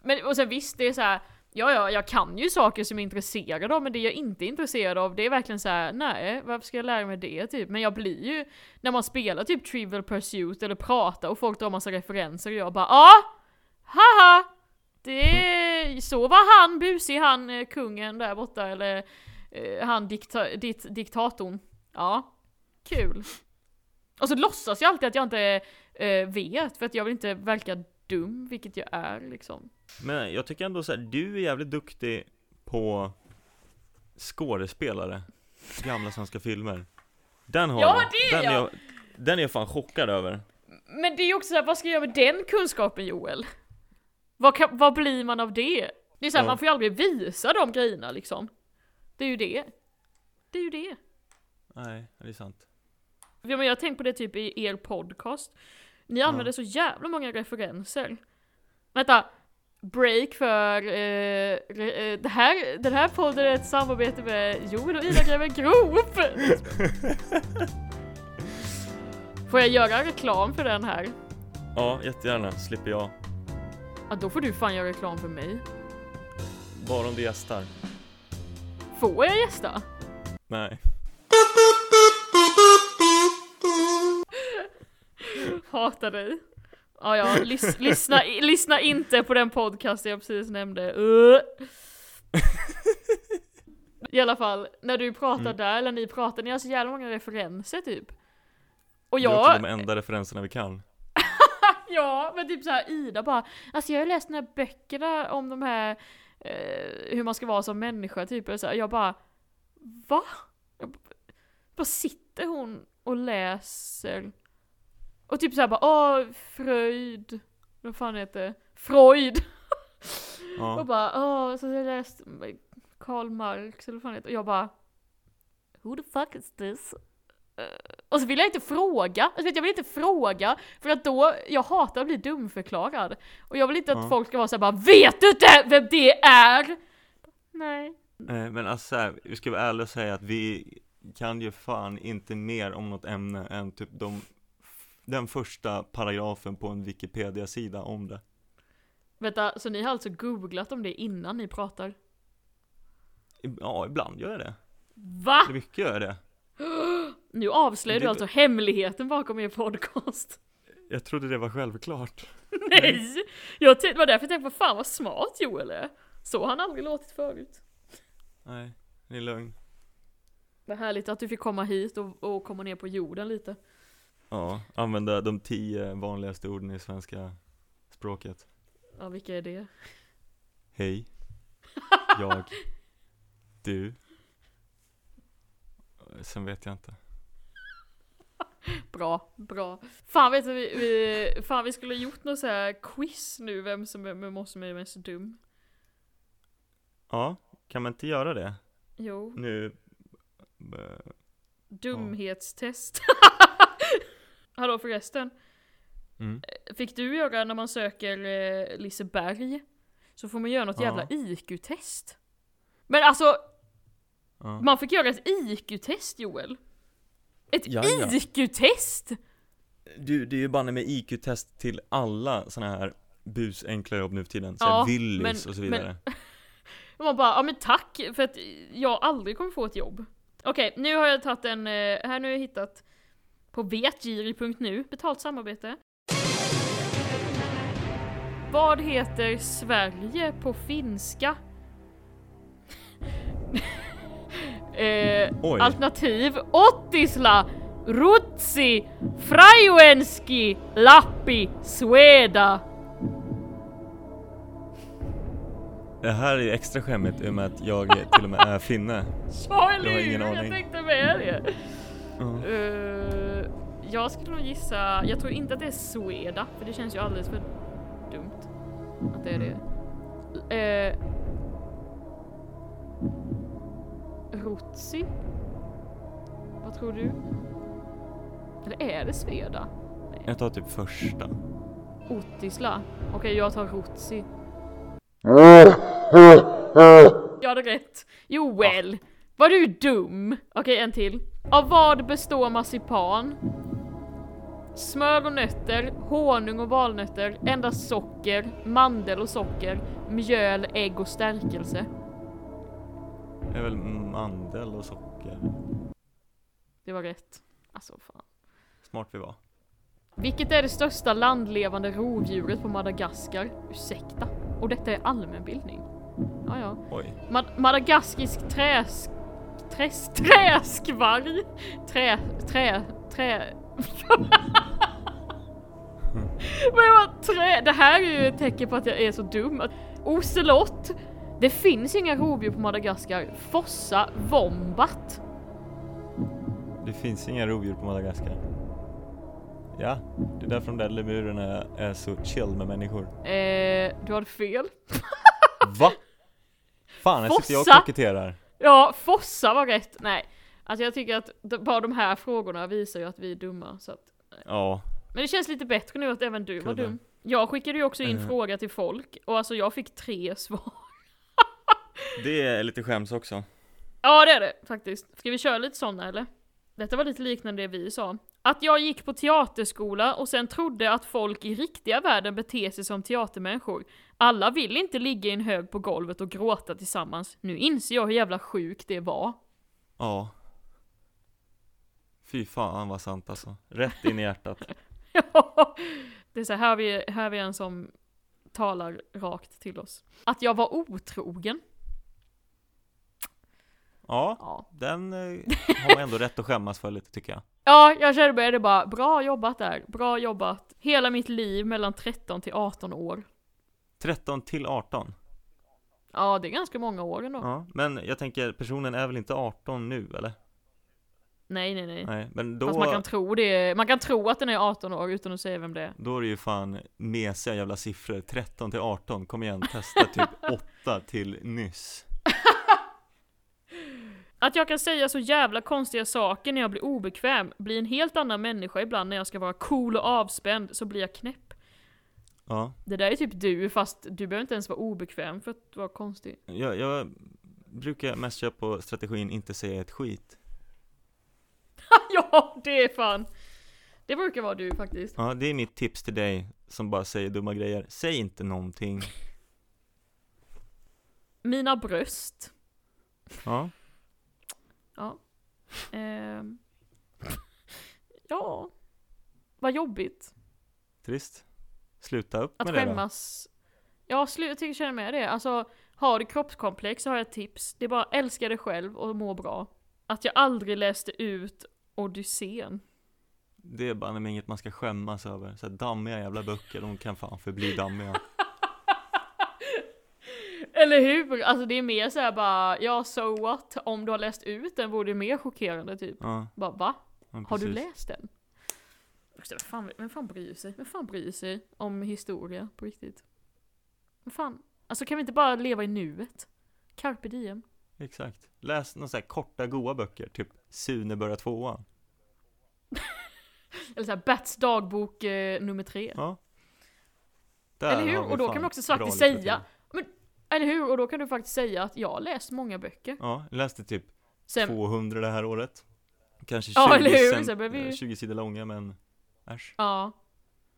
men och sen visst det är så här. Ja, ja, jag kan ju saker som jag är intresserad av, men det jag inte är intresserad av, det är verkligen så här: nej, varför ska jag lära mig det typ? Men jag blir ju, när man spelar typ Trivial Pursuit eller pratar och folk drar massa referenser och jag bara ja, haha! Det, så var han busig, han eh, kungen där borta, eller eh, han dikta, dit, diktatorn. Ja, kul. Och så låtsas jag alltid att jag inte eh, vet, för att jag vill inte verka dum, vilket jag är liksom. Men jag tycker ändå så här, du är jävligt duktig på skådespelare, gamla svenska filmer. Den har Ja, jag. den jag. jag. Den är jag fan chockad över. Men det är ju också såhär, vad ska jag göra med den kunskapen Joel? Vad, kan, vad blir man av det? Det är såhär, Ja. man får ju aldrig visa de grejerna liksom. Det är ju det. Det är ju det. Nej, det är sant. Ja, men jag har tänkt på det typ i er podcast. Ni använder så jävla många referenser. Vänta, break för eh, re, eh, det här, den här podden är ett samarbete med Joel och Ida Greve Grop. <laughs> Får jag göra reklam för den här? Ja, jättegärna, slipper jag. Ja, då får du fan göra reklam för mig. Bara om du gästar. Får jag gästa? Nej. <laughs> Hatar dig. Ja, ja, lys <laughs> lyssna, lyssna inte på den podcast jag precis nämnde. Uh. I alla fall, när du pratar Mm. där, eller ni pratar, ni har så jävla många referenser typ. Och Det är också jag, de enda referenserna vi kan. Ja, men typ så här Ida bara, alltså jag har läst de här böckerna om de här, eh, hur man ska vara som människa typ, och så här, jag bara, va? Jag bara sitter hon och läser och typ såhär bara, åh, Freud, vad fan heter det? Freud! <laughs> Och Ja. bara, åh, så har jag läst Karl Marx eller vad fan heter det? Och jag bara, who the fuck is this? Och så vill jag inte fråga, alltså jag vill inte fråga, för att då, jag hatar att bli dumförklarad. Och jag vill inte att Ja. folk ska vara såhär bara, vet du inte vem det är? Nej. Eh, Men alltså så här, vi ska vara ärliga och säga att vi kan ju fan inte mer om något ämne än typ de den första paragrafen på en Wikipedia-sida om det. Vänta, så ni har alltså googlat om det innan ni pratar? Ja, ibland gör jag det. Va? Mycket gör jag det. <gasps> <gasps> Nu avslöjar du alltså hemligheten bakom er podcast. Jag trodde det var självklart. <laughs> Nej! Jag det var därför jag tänkte, vad fan vad smart Joel är. Så har han aldrig låtit förut. Nej, det är lögn. Vad härligt att du fick komma hit och, och komma ner på jorden lite. Ja, använda de tio vanligaste orden i svenska språket. Ja, vilka är det? Hej. <laughs> Jag. Du. Sen vet jag inte. <laughs> Bra, bra. Fan vet du, vi, vi, fan vi skulle ha gjort något så här quiz nu, vem som är oss som är mest dum. Ja, kan man inte göra det? Jo, Nu. eh, dumhetstest. <laughs> Hallå förresten, Mm. fick du göra när man söker eh, Liseberg? Så får man göra något Ja. jävla IQ-test. Men alltså, Ja. man fick göra ett IQ-test Joel. Ett Ja, ja. IQ-test! Du, det är ju banne med IQ-test till alla såna här busenkla jobb nu för tiden. Ja, Willys men- och så men- vidare. <laughs> Och man bara, ja men tack för att jag aldrig kommer få ett jobb. Okej, nu har jag tagit en, eh, här nu har jag hittat på vetgiri.nu, betalt samarbete. Vad heter Sverige på finska? <laughs> eh, alternativ Ottisla, Rutsi, Frajuenski, Lappi, Sweda. Det här är extra skämmigt i och med att jag till och med är finne. Ja, eller Jag har hur? Jag aning. tänkte med det. Ja. Eh, jag skulle nog gissa, jag tror inte att det är Sweda, för det känns ju alldeles för dumt att det är det. Uh, Rotsi? Vad tror du? Eller är det Sveda? Jag tar typ första. Otisla? Okej, jag tar Rotsi. Jag hade rätt. Joel! Var du dum? Okej, en till. Av vad består marsipan? Smör och nötter, honung och valnötter, endast socker, mandel och socker, mjöl, ägg och stärkelse. Det är väl mandel och socker. Det var rätt. Alltså fan. Smart vi var. Vilket är det största landlevande rovdjuret på Madagaskar? Ursäkta? Och detta är allmänbildning. Ja, ja. Oj. Mad- Madagaskisk träsk... Träs... Träskvarg? Trä... Trä... Trä... <laughs> Vad var trä? Det här är ju ett tecken på att jag är så dum. Att- Ocelot. Det finns inga rovdjur på Madagaskar. Fossa Wombat. Det finns inga rovdjur på Madagaskar. Ja, det är därför de där lemurerna är så chill med människor. Eh, du hade fel. Va? Fan, här sitter jag och koketterar. Ja, Fossa var rätt. Nej. Alltså jag tycker att bara de här frågorna visar ju att vi är dumma. Så att, Ja, men det känns lite bättre nu att även du var Kudde. dum. Jag skickade ju också in Eh. fråga till folk och alltså jag fick tre svar. Det är lite skäms också. Ja det är det faktiskt. Ska vi köra lite sådana eller? Detta var lite liknande det vi sa. Att jag gick på teaterskola och sen trodde att folk i riktiga världen beter sig som teatermänniskor. Alla vill inte ligga i en hög på golvet och gråta tillsammans. Nu inser jag hur jävla sjukt det var. Ja. Fy fan vad sant alltså. Rätt in i hjärtat. <laughs> Ja, det är så här, vi, här vi en som talar rakt till oss. Att jag var otrogen. Ja, Ja, den eh, har man ändå rätt att skämmas för lite tycker jag. ja jag kände mig det bara, bra jobbat där, bra jobbat. Hela mitt liv mellan 13 till 18 år. 13 till 18. Ja, det är ganska många år ändå. Ja, men jag tänker personen är väl inte 18 nu eller? Nej, nej, nej. Nej, men då, Fast man kan tro det, man kan tro att den är 18 år utan att säga vem det är. då är det ju fan mesiga jävla siffror. 13 till 18, kom igen, testa typ <laughs> 8 till nyss. Att jag kan säga så jävla konstiga saker när jag blir obekväm, blir en helt annan människa ibland när jag ska vara cool och avspänd, så blir jag knäpp. Ja, Det där är typ du, fast du behöver inte ens vara obekväm för att vara konstig. jag, jag brukar mest köra på strategin inte säga ett skit. <laughs> ja, det är fan. Det brukar vara du faktiskt. Ja, det är mitt tips till dig som bara säger dumma grejer. Säg inte någonting. Mina bröst. Ja, Ja. Ehm. ja. Vad jobbigt. trist. Sluta upp Att med det då. skämmas. Ja, jag tycker känner med det. Alltså, har du kroppskomplex så har jag ett tips. Det är bara älska dig själv och må bra. Att jag aldrig läste ut Odysseen. Det är bara inget man ska skämmas över. Så här dammiga jävla böcker, de kan fan förbli dammiga. Eller hur? Alltså det är mer så här bara, ja so what? Om du har läst ut den vore det mer chockerande typ. Ja, Bara va? ja Har du läst den? Vem fan, vem fan bryr sig? Vem fan bryr sig om historia på riktigt? Vem fan? Alltså kan vi inte bara leva i nuet? Carpe diem. Exakt. Läs några så här korta goa böcker, typ Sune börjar tvåan. <laughs> Eller såhär Bats dagbok eh, nummer tre. Ja. Där Eller hur? Och då kan man också litteratur. säga, eller hur? Och då kan du faktiskt säga att jag har läst många böcker. Ja, jag läste typ Sen, 200 det här året. Kanske 20, Ja, eller hur? sen- vi- 20 sidor långa, men äsch. ja.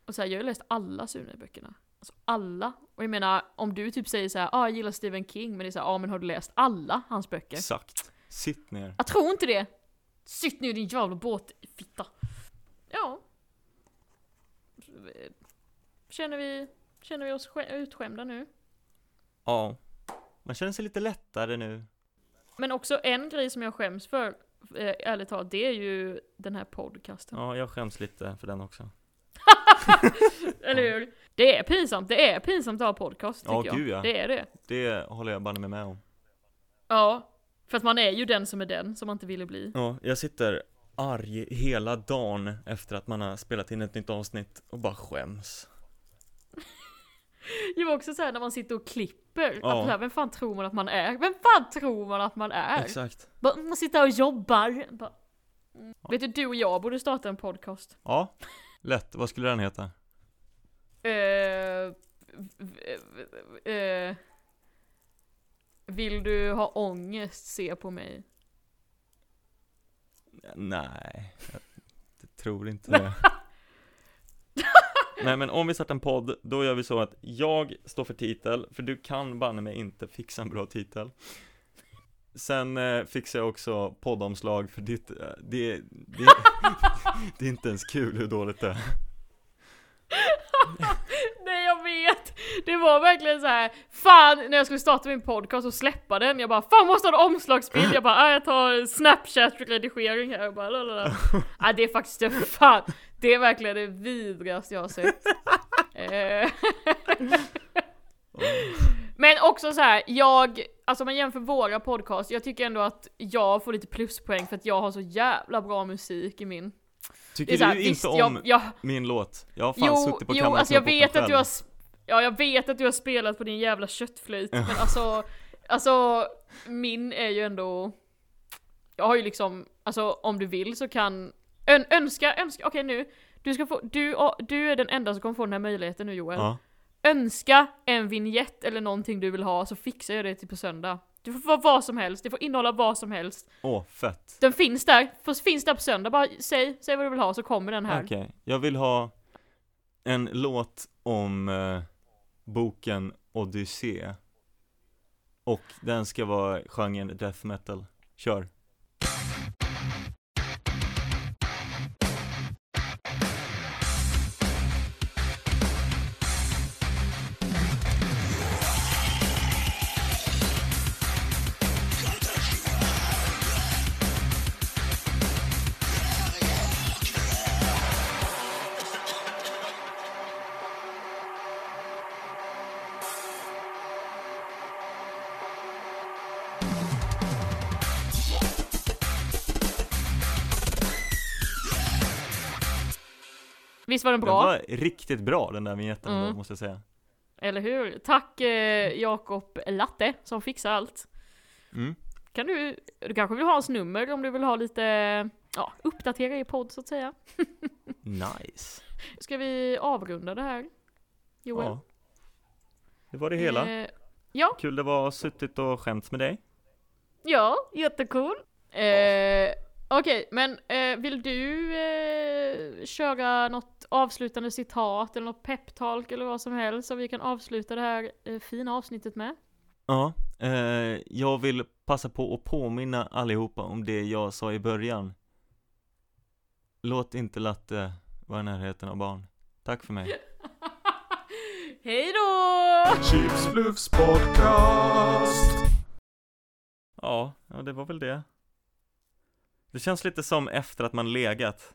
Och så här, jag har läst alla Sune-böckerna. Alltså alla. Och jag menar, om du typ säger så här, ah, jag gillar Stephen King, men det är så här, ah, men har du läst alla hans böcker? Exakt. Sitt ner. Jag tror inte det! Sitt ner din jävla båt, fitta. Ja. Känner vi, känner vi oss skä- utskämda nu? Ja. Man känner sig lite lättare nu. Men också en grej som jag skäms för, eh, ärligt talat, det är ju den här podcasten. Ja, jag skäms lite för den också. <laughs> Eller hur? Det är pinsamt, det är pinsamt att ha podcast tycker Ja, gud, ja. Det är det. Det håller jag banne mig med om. Ja. För att man är ju den som är den som man inte ville bli. Ja, jag sitter arg hela dagen efter att man har spelat in ett nytt avsnitt och bara skäms. Jo också såhär när man sitter och klipper, Ja. att här, vem fan tror man att man är? Vem fan tror man att man är? Exakt. Bara, Man sitter och jobbar. Bara, mm. Vet du, du och jag borde starta en podcast. Ja, lätt. Vad skulle den heta? Eh, eh, vill du ha ångest, se på mig. Nej, jag tror inte <laughs> det. Nej men om vi startar en podd, då gör vi så att jag står för titel, för du kan banne mig inte fixa en bra titel. Sen eh, fixar jag också poddomslag, för ditt, eh, det, det, det är inte ens kul hur dåligt det är. <laughs> Nej jag vet! Det var verkligen så här. fan när jag skulle starta min podcast och släppa den, jag bara fan måste ha en omslagsbild, jag bara ah, jag tar snapchat-redigering här och bara lalala. <laughs> ah, det är faktiskt det, fan, det är verkligen det vidrigaste jag har sett. <laughs> Eh, Men också så här, jag, alltså om man jämför våra podcast, jag tycker ändå att jag får lite pluspoäng för att jag har så jävla bra musik i min. Tycker här, du visst, inte om jag, jag, min låt? Jag har fan Jo, suttit på jo kammaren alltså och jag vet att du har, ja jag vet att du har spelat på din jävla köttflöjt, men <laughs> alltså, alltså min är ju ändå, jag har ju liksom, alltså om du vill så kan, ön, önska, önska, okej nu, du ska få, du, du är den enda som kommer få den här möjligheten nu Joel. Ja, Önska en vignett eller någonting du vill ha så fixar jag det till på söndag. Det får vara vad som helst, det får innehålla vad som helst. åh fett. Den finns där, finns där på söndag, bara säg, säg vad du vill ha så kommer den här. Okej, jag vill ha en låt om eh, boken Odyssey Och den ska vara genren death metal Kör! Den Den bra? var riktigt bra den där vignetten Mm. måste jag säga Eller hur? Tack eh, Jakob Latte som fixar allt. mm. Kan du, du kanske vill ha hans nummer om du vill ha lite, ja, uppdatera i podd så att säga. <laughs> Nice! Ska vi avrunda det här? Joel? Ja Det var det hela Eh, ja, Kul det var suttit och skämts med dig ja, jättecool. Eh, Okej, men eh, vill du eh, köra något avslutande citat eller något peptalk eller vad som helst så vi kan avsluta det här eh, fina avsnittet med? Ja, eh, jag vill passa på att påminna allihopa om det jag sa i början Låt inte latte vara i närheten av barn Tack för mig <laughs> Hej då! Chips Bluffs podcast. Ja, ja det var väl det det känns lite som efter att man legat.